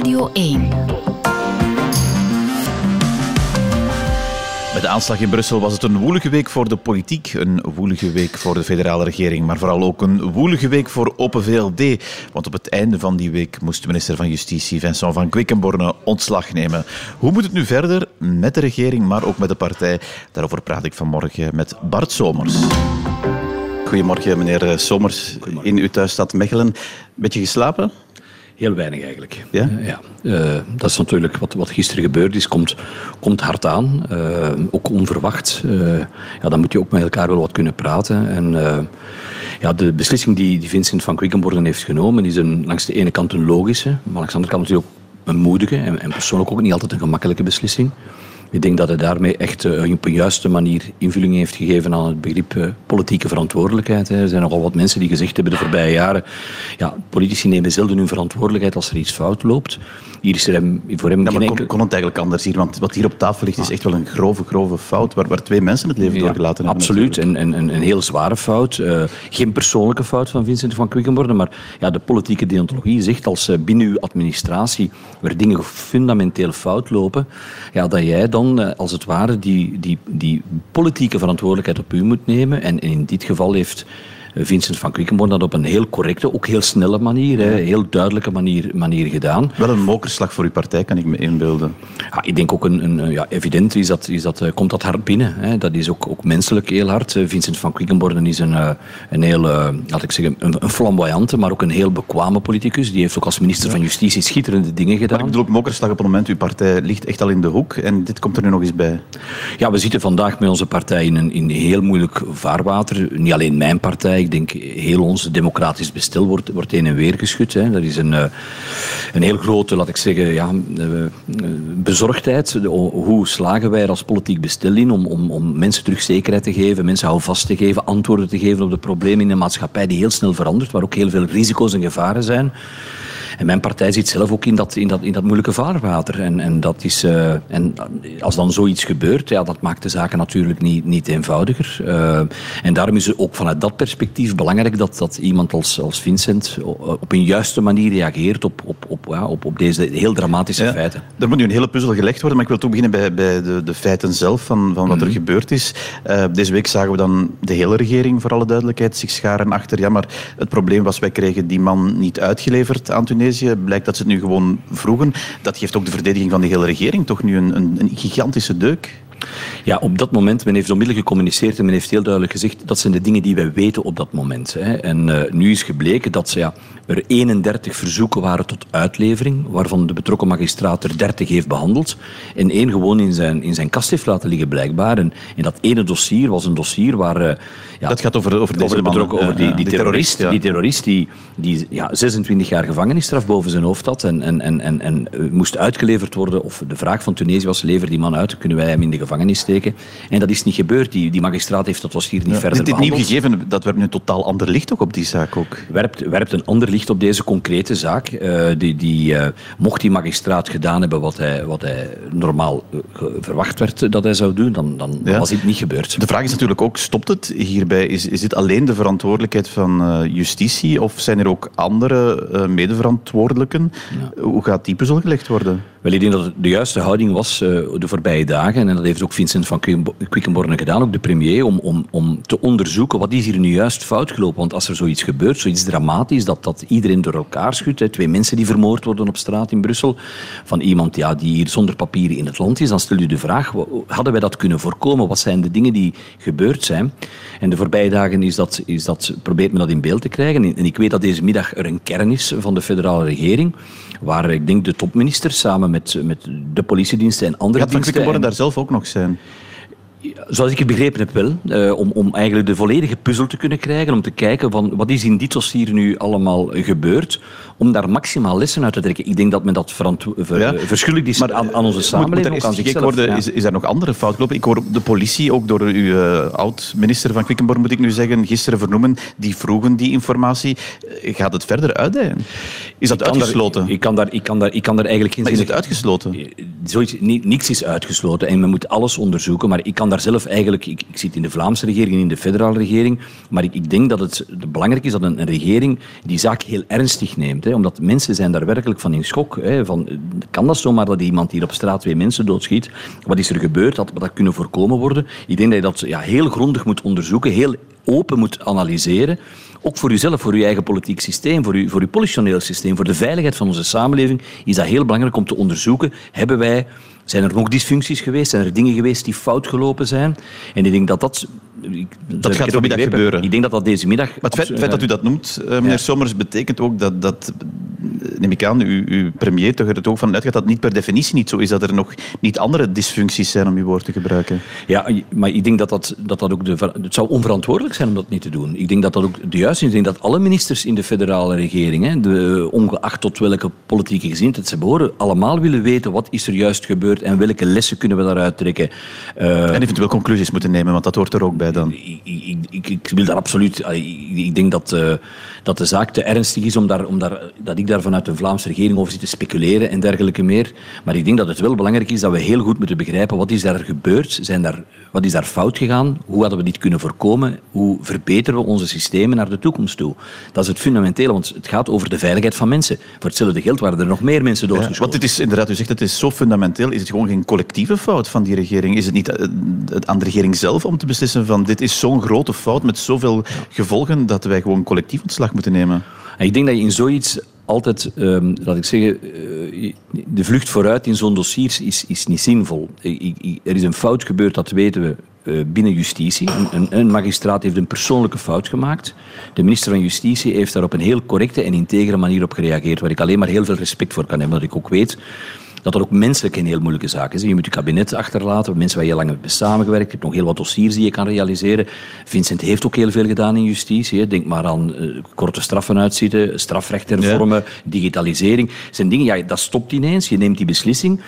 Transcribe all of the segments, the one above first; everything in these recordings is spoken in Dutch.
Radio 1. Met de aanslag in Brussel was het een woelige week voor de politiek, een woelige week voor de federale regering, maar vooral ook een woelige week voor Open VLD. Want op het einde van die week moest de minister van Justitie, Vincent van Quickenborne, ontslag nemen. Hoe moet het nu verder met de regering, maar ook met de partij? Daarover praat ik vanmorgen met Bart Somers. Goedemorgen, meneer Somers, in uw thuisstad Mechelen. Beetje geslapen? Heel weinig eigenlijk. Ja? Uh, ja. Uh, dat is natuurlijk wat, wat gisteren gebeurd is, komt, komt hard aan. Uh, ook onverwacht. ja, dan moet je ook met elkaar wel wat kunnen praten. En ja, de beslissing die, die Vincent van Quickenborgen heeft genomen, is een, langs de ene kant een logische, maar langs de andere kant natuurlijk ook een moedige en, en persoonlijk ook niet altijd een gemakkelijke beslissing. Ik denk dat hij daarmee echt uh, op een juiste manier invulling heeft gegeven aan het begrip uh, politieke verantwoordelijkheid. Hè. Er zijn nogal wat mensen die gezegd hebben de voorbije jaren, ja, politici nemen zelden hun verantwoordelijkheid als er iets fout loopt. Hier is er hem, voor hem ja, maar kon, kon, het eigenlijk anders hier? Want wat hier op tafel ligt is echt wel een grove, grove fout waar, waar twee mensen het leven ja, doorgelaten hebben. Absoluut, en, en, en, een heel zware fout. Uh, geen persoonlijke fout van Vincent van Quickenborne, maar ja, de politieke deontologie zegt als binnen uw administratie waar dingen fundamenteel fout lopen, ja, dat jij dan uh, als het ware die, die, die politieke verantwoordelijkheid op u moet nemen. En, en in dit geval heeft Vincent van Quickenborn dat op een heel correcte, ook heel snelle manier, ja. heel duidelijke manier, manier gedaan. Wel een mokerslag voor uw partij, kan ik me inbeelden. Ja, ik denk ook een, een ja, evident is dat, is dat, uh, komt dat hard binnen. Hè. Dat is ook, ook menselijk heel hard. Uh, Vincent van Quickenborn is een, uh, een heel, laat ik zeggen, een, een, flamboyante, maar ook een heel bekwame politicus. Die heeft ook als minister ja. van Justitie schitterende dingen gedaan. Maar ik bedoel ook mokerslag op het moment, uw partij ligt echt al in de hoek en dit komt er nu nog eens bij. Ja, we zitten vandaag met onze partij in een in heel moeilijk vaarwater. Niet alleen mijn partij, ik denk heel ons democratisch bestel wordt, wordt heen en weer geschud. Hè. Dat is een, een heel grote, laat ik zeggen, ja, bezorgdheid. Hoe slagen wij er als politiek bestel in om, om, om mensen terug zekerheid te geven, mensen houvast te geven, antwoorden te geven op de problemen in een maatschappij die heel snel verandert, waar ook heel veel risico's en gevaren zijn. En mijn partij zit zelf ook in dat, in dat, in dat moeilijke vaarwater. En, en, dat is, uh, en als dan zoiets gebeurt, ja, dat maakt de zaken natuurlijk niet, niet eenvoudiger. Uh, en daarom is het ook vanuit dat perspectief belangrijk dat, dat iemand als, als Vincent op een juiste manier reageert op, op, op, ja, op, op deze heel dramatische ja, feiten. Er moet nu een hele puzzel gelegd worden, maar ik wil toch beginnen bij, bij de, de feiten zelf van, van wat mm er gebeurd is. Uh, deze week zagen we dan de hele regering, voor alle duidelijkheid, zich scharen achter. Ja, maar het probleem was, wij kregen die man niet uitgeleverd aan Tunesië. Blijkt dat ze het nu gewoon vroegen. Dat geeft ook de verdediging van de hele regering toch nu een, een, een gigantische deuk. Ja, op dat moment, men heeft onmiddellijk gecommuniceerd en men heeft heel duidelijk gezegd dat zijn de dingen die wij weten op dat moment. Hè. En uh, nu is gebleken dat ja, er 31 verzoeken waren tot uitlevering, waarvan de betrokken magistraat er 30 heeft behandeld en één gewoon in zijn, in zijn kast heeft laten liggen blijkbaar. En, en dat ene dossier was een dossier waar... Uh, ja, dat gaat over, over, deze over de betrokken, over die, die, die terrorist, ja. die, terrorist die, die ja, 26 jaar gevangenisstraf boven zijn hoofd had en, en, en, en, en moest uitgeleverd worden, of de vraag van Tunesië was, lever die man uit, kunnen wij hem in de gevangenis steken. En dat is niet gebeurd. Die, die magistraat heeft dat dossier niet ja. verder Dit, dit nieuw gegeven, dat werpt nu een totaal ander licht ook op die zaak ook. Werpt, werpt een ander licht op deze concrete zaak. Uh, die, die, uh, mocht die magistraat gedaan hebben wat hij, wat hij normaal uh, verwacht werd dat hij zou doen, dan, dan ja. was dit niet gebeurd. De vraag is natuurlijk ook, stopt het hierbij? Is, is dit alleen de verantwoordelijkheid van justitie of zijn er ook andere medeverantwoordelijken? Ja. Hoe gaat die puzzel gelegd worden? Wel, ik denk dat het de juiste houding was uh, de voorbije dagen. En dat heeft ook Vincent van Quickenborne gedaan, ook de premier, om, om, om te onderzoeken wat is hier nu juist fout gelopen. Want als er zoiets gebeurt, zoiets dramatisch, dat, dat iedereen door elkaar schudt. Hè, twee mensen die vermoord worden op straat in Brussel. Van iemand ja, die hier zonder papieren in het land is. Dan stel je de vraag, hadden wij dat kunnen voorkomen? Wat zijn de dingen die gebeurd zijn? En de voorbije dagen is dat, is dat, probeert men dat in beeld te krijgen. En ik weet dat deze middag er een kern is van de federale regering. Waar ik denk de topminister samen met, met de politiediensten en andere ja, diensten... worden daar zelf ook nog zijn. Zoals ik het begrepen heb wel, uh, om, om eigenlijk de volledige puzzel te kunnen krijgen, om te kijken van wat is in dit dossier nu allemaal gebeurd, om daar maximaal lessen uit te trekken. Ik denk dat men dat ja. verschuldigd is maar, aan, aan onze samenleving, ook aan zichzelf. Hoorde, ja. is, is er nog andere fout gelopen? Ik hoor de politie, ook door uw uh, oud-minister van Quickenborn moet ik nu zeggen, gisteren vernoemen, die vroegen die informatie. Gaat het verder uitdijen? Is dat ik uitgesloten? Daar, ik, kan daar, ik, kan daar, ik kan daar eigenlijk geen maar is het uitgesloten? Zoiets, niks is uitgesloten en men moet alles onderzoeken, maar ik kan daar zelf eigenlijk... Ik, ik zit in de Vlaamse regering en in de federale regering, maar ik, ik denk dat het belangrijk is dat een, regering die zaak heel ernstig neemt. Hè. Omdat mensen zijn daar werkelijk van in schok. Hè, van, kan dat zomaar dat iemand hier op straat twee mensen doodschiet? Wat is er gebeurd? Had dat kunnen voorkomen worden? Ik denk dat je dat ja, heel grondig moet onderzoeken, heel open moet analyseren. Ook voor uzelf, voor uw eigen politiek systeem, voor uw, voor uw politioneel systeem, voor de veiligheid van onze samenleving, is dat heel belangrijk om te onderzoeken. Hebben wij zijn er nog dysfuncties geweest? Zijn er dingen geweest die fout gelopen zijn? En ik denk dat dat... dat gaat vanmiddag gebeuren. Ik denk dat dat deze middag... Maar het feit, dat u dat noemt, uh, meneer Sommers, betekent ook dat, dat neem ik aan, uw, uw premier toch er het ook van uitgaat dat het niet per definitie niet zo is, dat er nog niet andere dysfuncties zijn, om uw woord te gebruiken. Ja, maar ik denk dat dat, dat, dat ook... De, het zou onverantwoordelijk zijn om dat niet te doen. Ik denk dat dat ook de juiste is. Ik denk dat alle ministers in de federale regering, hè, de, ongeacht tot welke politieke gezindheid ze behoren, allemaal willen weten wat is er juist gebeurd en welke lessen kunnen we daaruit trekken. Uh, en eventueel conclusies moeten nemen, want dat hoort er ook bij dan. Ik, ik, ik, ik wil daar absoluut... Ik, denk dat, uh, dat de zaak te ernstig is om daar, om daar, dat ik daar vanuit de Vlaamse regering over zit te speculeren en dergelijke meer. Maar ik denk dat het wel belangrijk is dat we heel goed moeten begrijpen wat is daar gebeurd. Zijn daar, wat is daar fout gegaan? Hoe hadden we dit kunnen voorkomen? Hoe verbeteren we onze systemen naar de toekomst toe? Dat is het fundamentele, want het gaat over de veiligheid van mensen. Voor hetzelfde geld waren er nog meer mensen doodgeschoten. Ja, want dit is inderdaad, u zegt het is zo fundamenteel. Is het gewoon geen collectieve fout van die regering? Is het niet eh, aan de regering zelf om te beslissen van dit is zo'n grote fout met zoveel gevolgen dat wij gewoon collectief ontslag moeten nemen? ik denk dat je in zoiets altijd, um, laat ik zeggen, uh, de vlucht vooruit in zo'n dossier is, is niet zinvol. er is een fout gebeurd, dat weten we, uh, binnen justitie. Een, een, magistraat heeft een persoonlijke fout gemaakt. De minister van Justitie heeft daar op een heel correcte en integere manier op gereageerd, waar ik alleen maar heel veel respect voor kan hebben, omdat ik ook weet dat dat ook menselijk een heel moeilijke zaak is. Je moet je kabinet achterlaten, mensen waar je lang hebt samengewerkt. Je hebt nog heel wat dossiers die je kan realiseren. Vincent heeft ook heel veel gedaan in justitie. Denk maar aan uh, korte straffen uitzitten, strafrecht hervormen, digitalisering. Dat zijn dingen, ja, dat stopt ineens. Je neemt die beslissing.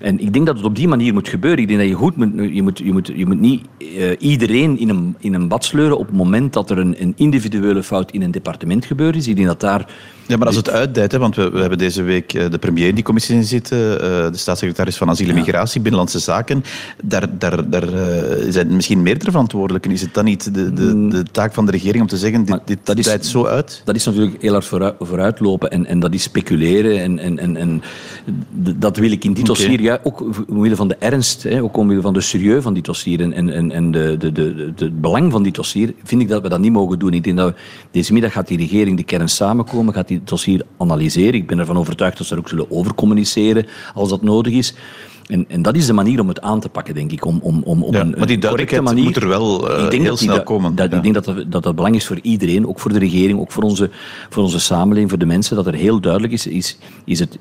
En ik denk dat het op die manier moet gebeuren. Ik denk dat je goed moet, je moet, je moet, je moet niet uh, iedereen in een, in een bad sleuren op het moment dat er een, een individuele fout in een departement gebeurd is. Ik denk dat daar ja, maar als het uitdijt, hè, want we, we hebben deze week eh, de premier in die commissie in zitten, uh, de staatssecretaris van Asiel en Migratie, Binnenlandse Zaken. Daar, daar, daar zijn misschien meerdere verantwoordelijken. Is het dan niet de, de, mm. de taak van de regering om te zeggen, dit, dit dat is, zo uit? Dat is natuurlijk heel hard vooruit, vooruitlopen en, en dat is speculeren. En, en, en, en dat wil ik in dit dossier, okay. Ook omwille van de ernst, hè, ook omwille van de serieus van dit dossier en, en, en de, de, de, de, het belang van dit dossier, vind ik dat we dat niet mogen doen. Ik denk dat deze middag gaat die regering de kern samenkomen, gaat die dossier analyseren. Ik ben ervan overtuigd dat ze er ook zullen overcommuniceren als dat nodig is. En, en, dat is de manier om het aan te pakken, denk ik. Om, om, om op ja, een, maar die correcte manier moet er wel uh, ik denk heel snel dat, komen. Dat, ja. Ik denk dat dat, dat dat belang is voor iedereen, ook voor de regering, ook voor onze, voor onze samenleving, voor de mensen, dat er heel duidelijk is, is, is het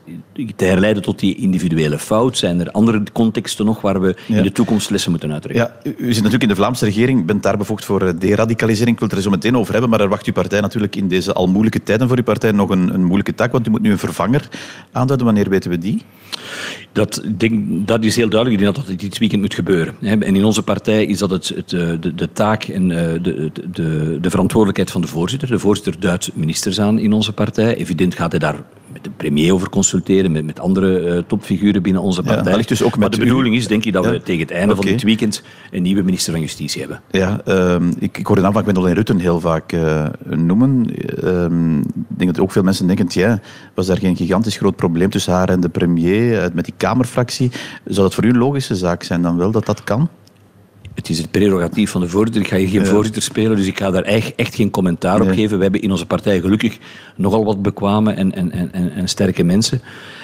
te herleiden tot die individuele fout. Zijn er andere contexten nog waar we ja. in de toekomst lessen moeten uittrekken? Ja, u zit natuurlijk in de Vlaamse regering, bent daar bevoegd voor eh, deradicalisering. Ik wil het er zo meteen over hebben, maar er wacht uw partij natuurlijk in deze al moeilijke tijden voor uw partij nog een, een moeilijke taak, want u moet nu een vervanger aanduiden. Wanneer weten we die? Dat, denk, dat is heel duidelijk. Ik denk dat dat dit weekend moet gebeuren. En in onze partij is dat het, het eh, de, de, taak en eh, de, de, de verantwoordelijkheid van de voorzitter. De voorzitter duidt ministers aan in onze partij. Evident gaat hij daar met de premier over consulteren, met, met andere uh, topfiguren binnen onze partij. Ja, dus ook maar de bedoeling is, denk ik, dat ja? we tegen het einde okay. van dit weekend een nieuwe minister van Justitie hebben. Ja, um, ik, ik hoor de naam van Gwendolyn Rutten heel vaak uh, noemen. Ik denk dat ook veel mensen denken, ja, was daar geen gigantisch groot probleem tussen haar en de premier, met die Kamerfractie. Zou dat voor u een logische zaak zijn dan wel, dat dat kan? Het is het prerogatief van de voorzitter. Ik ga hier geen ja. voorzitter spelen, dus ik ga daar echt, echt geen commentaar nee. op geven. We hebben in onze partij gelukkig nogal wat bekwame en, en, en, en sterke mensen.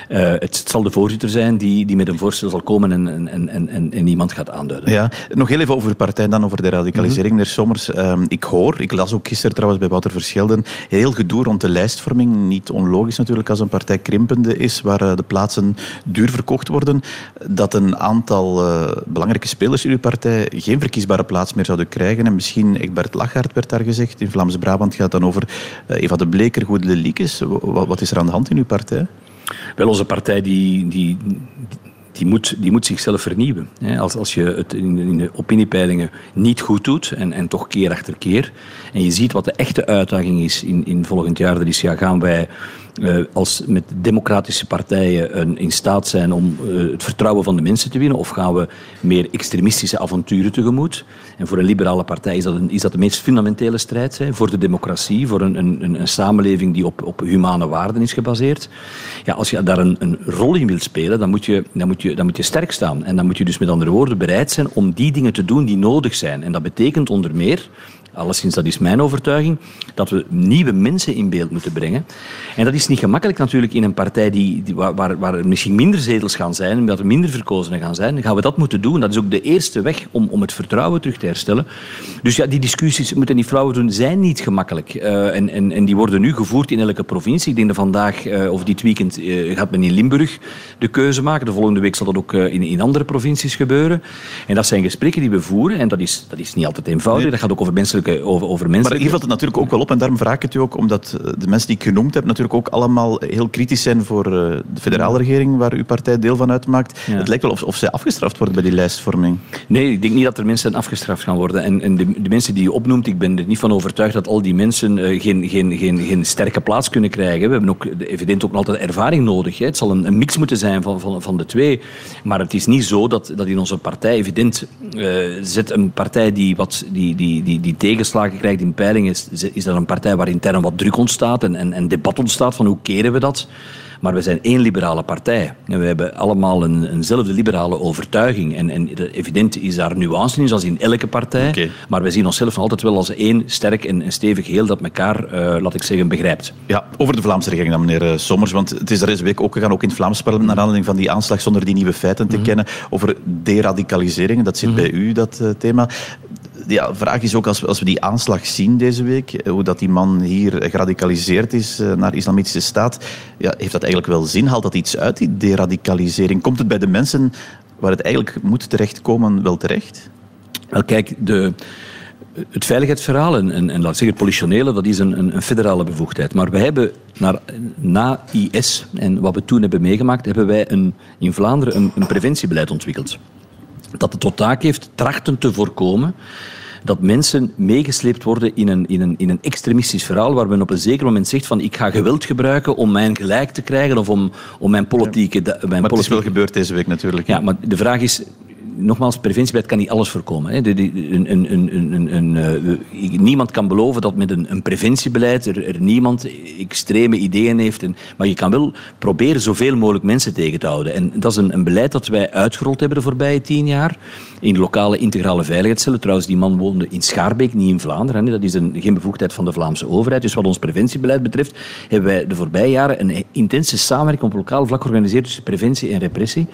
Uh, het, zal de voorzitter zijn die, die met een voorstel zal komen en, en, en, en, en iemand gaat aanduiden. Ja, nog heel even over de partij dan over de radicalisering. Mm -hmm. Sommers, um, ik hoor, ik las ook gisteren trouwens bij Wouter Verschelden, heel gedoe rond de lijstvorming. Niet onlogisch natuurlijk als een partij krimpende is, waar uh, de plaatsen duur verkocht worden. Dat een aantal uh, belangrijke spelers in uw partij geen verkiesbare plaats meer zouden krijgen. En misschien Egbert Lachaert werd daar gezegd. In Vlaams-Brabant gaat dan over Eva de Bleker, Goede Liekes. Wat is er aan de hand in uw partij? Wel, onze partij die, die, die moet, die moet zichzelf vernieuwen. Als, als je het in, de opiniepeilingen niet goed doet, en, en toch keer achter keer, en je ziet wat de echte uitdaging is in, in volgend jaar, dat is ja, gaan wij uh, als met democratische partijen een, in staat zijn om uh, het vertrouwen van de mensen te winnen, of gaan we meer extremistische avonturen tegemoet? En voor een liberale partij is dat, een, is dat de meest fundamentele strijd hè, voor de democratie, voor een, een, een samenleving die op, op humane waarden is gebaseerd. Ja, als je daar een, een rol in wilt spelen, dan moet, je, dan, moet je, dan moet je sterk staan. En dan moet je dus met andere woorden bereid zijn om die dingen te doen die nodig zijn. En dat betekent onder meer alleszins dat is mijn overtuiging, dat we nieuwe mensen in beeld moeten brengen. En dat is niet gemakkelijk natuurlijk in een partij die, die waar, waar er misschien minder zetels gaan zijn, omdat er minder verkozenen gaan zijn. Dan gaan we dat moeten doen. Dat is ook de eerste weg om, om het vertrouwen terug te herstellen. Dus ja, die discussies moeten die vrouwen doen, zijn niet gemakkelijk. Uh, en, en, en die worden nu gevoerd in elke provincie. Ik denk dat vandaag uh, of dit weekend uh, gaat men in Limburg de keuze maken. De volgende week zal dat ook in, in andere provincies gebeuren. En dat zijn gesprekken die we voeren. En dat is, dat is niet altijd eenvoudig. Nee. Dat gaat ook over over, over mensen. Maar hier valt het natuurlijk ook wel op, en daarom vraag ik het u ook, omdat eh, de mensen die ik genoemd heb natuurlijk ook allemaal heel kritisch zijn voor eh, de federale regering, waar uw partij deel van uitmaakt. Het lijkt wel of, of zij afgestraft worden bij die lijstvorming. Nee, ik denk niet dat er mensen afgestraft gaan worden. En, en de, de, mensen die u opnoemt, ik ben er niet van overtuigd dat al die mensen uh, geen, geen, geen, geen sterke plaats kunnen krijgen. We hebben ook evident ook altijd ervaring nodig. Hè. Het zal een, een, mix moeten zijn van, van, van de twee. Maar het is niet zo dat, dat in onze partij, evident, uh, zit een partij die, wat, die, die, die, die tegen tegenslagen krijgt in peilingen, is, is dat een partij waar intern wat druk ontstaat en, en, en debat ontstaat van hoe keren we dat. Maar we zijn één liberale partij. En we hebben allemaal een, eenzelfde liberale overtuiging. En, en evident is daar nuance in, zoals in elke partij. Okay. Maar we zien onszelf altijd wel als één sterk en, stevig geheel dat elkaar, uh, laat ik zeggen, begrijpt. Ja, over de Vlaamse regering dan, meneer eh, Sommers. Want het is er deze week ook gegaan, ook in het Vlaams parlement, naar aanleiding van die aanslag zonder die nieuwe feiten te mm -hmm. kennen, over deradicalisering. Dat zit mm -hmm. bij u, dat uh, thema ja, de vraag is ook, als we, als we die aanslag zien deze week, eh, hoe dat die man hier geradicaliseerd is eh, naar islamitische staat, ja, heeft dat eigenlijk wel zin? Haalt dat iets uit, die deradicalisering? Komt het bij de mensen waar het eigenlijk moet terechtkomen wel terecht? Wel, kijk, de, het veiligheidsverhaal en, en, en laat zeggen het politionele, dat is een, een, federale bevoegdheid. Maar wij hebben naar, na IS en wat we toen hebben meegemaakt, hebben wij een, in Vlaanderen een, een preventiebeleid ontwikkeld. Dat het tot taak heeft trachten te voorkomen dat mensen meegesleept worden in een, in, een, in een extremistisch verhaal waar men op een zeker moment zegt van ik ga geweld gebruiken om mijn gelijk te krijgen of om, om mijn politieke... Ja. Mijn maar het is wel gebeurd deze week natuurlijk. Ja, maar de vraag is, nogmaals, preventiebeleid kan niet alles voorkomen. Hè. Een, een, een, uh, niemand kan beloven dat met een, preventiebeleid er, er, niemand extreme ideeën heeft. En, maar je kan wel proberen zoveel mogelijk mensen tegen te houden. En dat is een, beleid dat wij uitgerold hebben de voorbije tien jaar. In lokale integrale veiligheidscellen. Trouwens, die man woonde in Schaarbeek, niet in Vlaanderen. Hè. Dat is een, geen bevoegdheid van de Vlaamse overheid. Dus wat ons preventiebeleid betreft, hebben wij de voorbije jaren een intense samenwerking op lokaal vlak georganiseerd tussen preventie en repressie.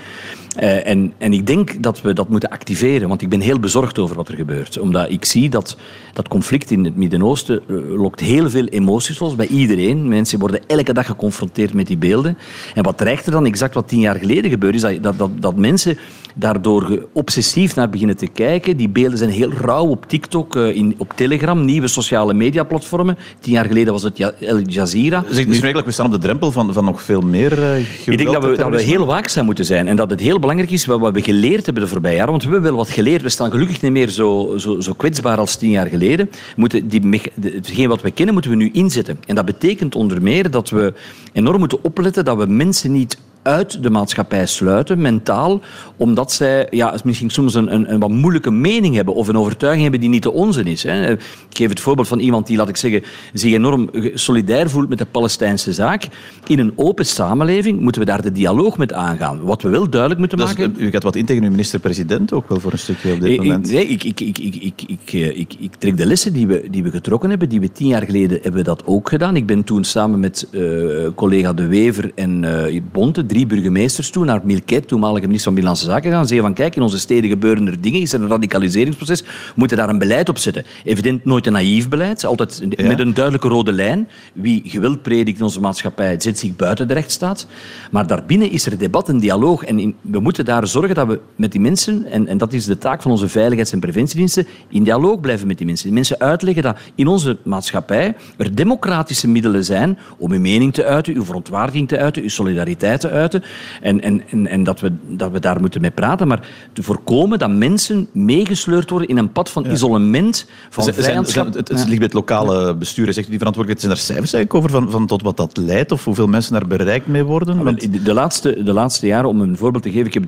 Uh, en, en ik denk dat we dat moeten activeren, want ik ben heel bezorgd over wat er gebeurt. Omdat ik zie dat dat conflict in het Midden-Oosten uh, lokt heel veel emoties los bij iedereen. Mensen worden elke dag geconfronteerd met die beelden. En wat dreigt er dan, exact wat tien jaar geleden gebeurde, is dat, dat, dat, dat mensen daardoor obsessief naar beginnen te kijken. Die beelden zijn heel rauw op TikTok, uh, in, op Telegram, nieuwe sociale mediaplatformen. Tien jaar geleden was het El Jazeera. Dus, dus eigenlijk, we staan op de drempel van, van nog veel meer uh, Ik denk dat we, dat we heel waakzaam moeten zijn en dat het heel belangrijk is wat we geleerd hebben de Want we hebben wel wat geleerd. We staan gelukkig niet meer zo, zo, zo kwetsbaar als tien jaar geleden. Moeten die, hetgeen wat we kennen, moeten we nu inzetten. En dat betekent onder meer dat we enorm moeten opletten dat we mensen niet uit de maatschappij sluiten, mentaal, omdat zij ja, misschien soms een, een, een, wat moeilijke mening hebben of een overtuiging hebben die niet de onze is. Hè. Ik geef het voorbeeld van iemand die, laat ik zeggen, zich enorm solidair voelt met de Palestijnse zaak. In een open samenleving moeten we daar de dialoog met aangaan. Wat we wel duidelijk moeten maken... U gaat wat in tegen uw minister-president ook wel voor een stukje op dit moment. Nee, ik, ik, ik, ik, ik, ik, ik, ik trek de lessen die we, die we getrokken hebben. Die we tien jaar geleden hebben we dat ook gedaan. Ik ben toen samen met uh, collega De Wever en uh, Bonte drie burgemeesters toe naar Milket, toenmalige minister van Binnenlandse Zaken, gaan zeggen van kijk, in onze steden gebeuren er dingen, is er een radicaliseringsproces, we moeten daar een beleid op zetten. Evident nooit een naïef beleid, altijd ja. met een duidelijke rode lijn. Wie geweld predikt in onze maatschappij zet zich buiten de rechtsstaat. Maar daarbinnen is er debat en dialoog en in, we moeten daar zorgen dat we met die mensen, en, en dat is de taak van onze veiligheids- en preventiediensten, in dialoog blijven met die mensen. Die mensen uitleggen dat in onze maatschappij er democratische middelen zijn om uw mening te uiten, uw verontwaardiging te uiten, uw solidariteit te uiten uiten. En, en, en, en dat, we, dat we daar moeten mee praten. Maar te voorkomen dat mensen meegesleurd worden in een pad van isolement, van Zijn- zijn- vijandschap. het, het ligt bij het lokale bestuur. Zegt u die verantwoordelijkheid? Zijn er cijfers eigenlijk over van, van tot wat dat leidt? Of hoeveel mensen daar bereikt mee worden? Want- de, de laatste, de laatste jaren, om een voorbeeld te geven, ik heb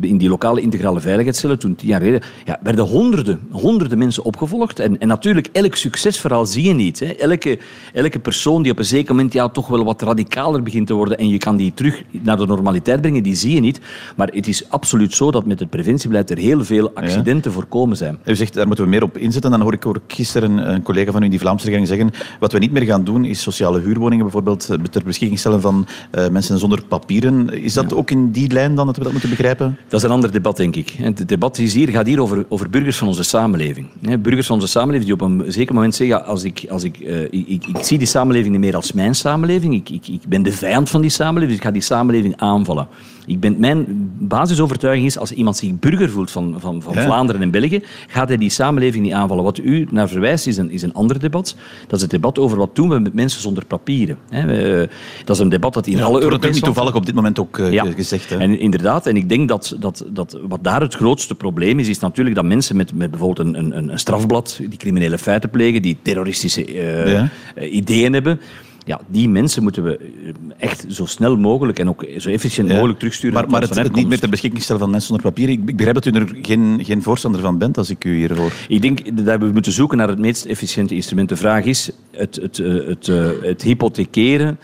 in die lokale integrale veiligheidscellen, toen tien jaar geleden, ja, werden honderden, honderden mensen opgevolgd. En, en natuurlijk, elk succesverhaal zie je niet. Hè. Elke, elke persoon die op een zeker moment ja, toch wel wat radicaler begint te worden en je kan die terug naar de normaliteit brengen, die zie je niet. Maar het is absoluut zo dat met het preventiebeleid er heel veel accidenten voorkomen zijn. U zegt, daar moeten we meer op inzetten. Dan hoor ik ook gisteren een, een collega van u in die Vlaamse regering zeggen wat we niet meer gaan doen is sociale huurwoningen bijvoorbeeld ter beschikking stellen van eh, mensen zonder papieren. Is dat ook in die lijn dan dat we dat moeten begrijpen? Dat is een ander debat, denk ik. Het debat is hier, gaat hier over, over burgers van onze samenleving. Burgers van onze samenleving die op een zeker moment zeggen, ja, als ik, als ik, eh, ik, ik, ik zie die samenleving niet meer als mijn samenleving, ik, ik, ik ben de vijand van die samenleving, ga die samenleving aanvallen. Ik ben, mijn basisovertuiging is, als iemand zich burger voelt van, van, van Ja. Vlaanderen en België, gaat hij die samenleving niet aanvallen. Wat u naar verwijst, is een, is een ander debat. Dat is het debat over wat doen we met mensen zonder papieren. Hè. We- dat is een debat dat in alle wordt Europese natuurlijk niet toevallig op dit moment ook eh, ja. gezegd. Hè? En inderdaad, en ik denk dat, dat, dat wat daar het grootste probleem is, is natuurlijk dat mensen met, met bijvoorbeeld een, een, een strafblad, die criminele feiten plegen, die terroristische eh, eh, ideeën hebben, ja, die mensen moeten we eh, echt zo snel mogelijk en ook zo efficiënt Ja. mogelijk terugsturen. Maar, maar het niet meer ter herkomst. beschikking stellen van mensen zonder papier. Ik, ik begrijp dat u er geen, geen voorstander van bent als ik u hier hoor. Ik denk dat we moeten zoeken naar het meest efficiënte instrument. De vraag is het, het, eh, het, eh, het hypothekeren.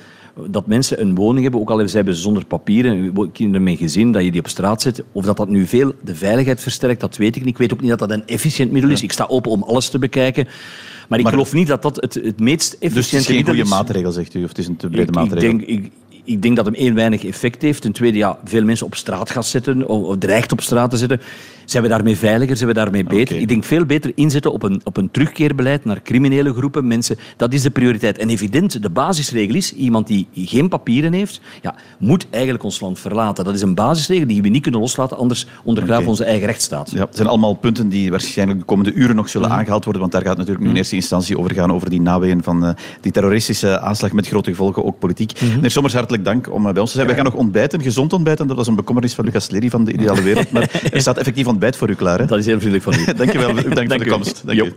Dat mensen een woning hebben, ook al hebben ze zonder papieren, kinderen met gezin, dat je die op straat zet. Of dat dat nu veel de veiligheid versterkt, dat weet ik niet. Ik weet ook niet dat dat een efficiënt middel is. Ik sta open om alles te bekijken. Maar ik Maar- geloof niet dat dat het, het meest efficiënte Dus het is geen goede is. maatregel, zegt u, of het is een te brede Ik, ik, maatregel. denk, ik, ik denk dat hem één weinig effect heeft. Ten tweede, ja, veel mensen op straat gaat zetten, of, of dreigt op straat te zetten. Zijn we daarmee veiliger? Zijn we daarmee beter? Ik denk veel beter inzetten op een, op een terugkeerbeleid naar criminele groepen, mensen. Dat is de prioriteit. En evident, de basisregel is, iemand die geen papieren heeft, ja, moet eigenlijk ons land verlaten. Dat is een basisregel die we niet kunnen loslaten, anders ondergraven we onze eigen rechtsstaat. Ja, het zijn allemaal punten die waarschijnlijk de komende uren nog zullen aangehaald worden, want daar gaat het natuurlijk nu in eerste instantie over gaan, over die naweeën van eh, die terroristische aanslag met grote gevolgen, ook politiek. Meneer Sommers, hartelijk dank om eh, bij ons te zijn. We gaan nog ontbijten, gezond ontbijten. Dat was een bekommernis van Lucas Lely van de Ideale Wereld, maar er staat effectief ontbijt voor u klaar. Hè? Dat is heel vriendelijk van u. Dankjewel, voor Dank de u. komst. Dank.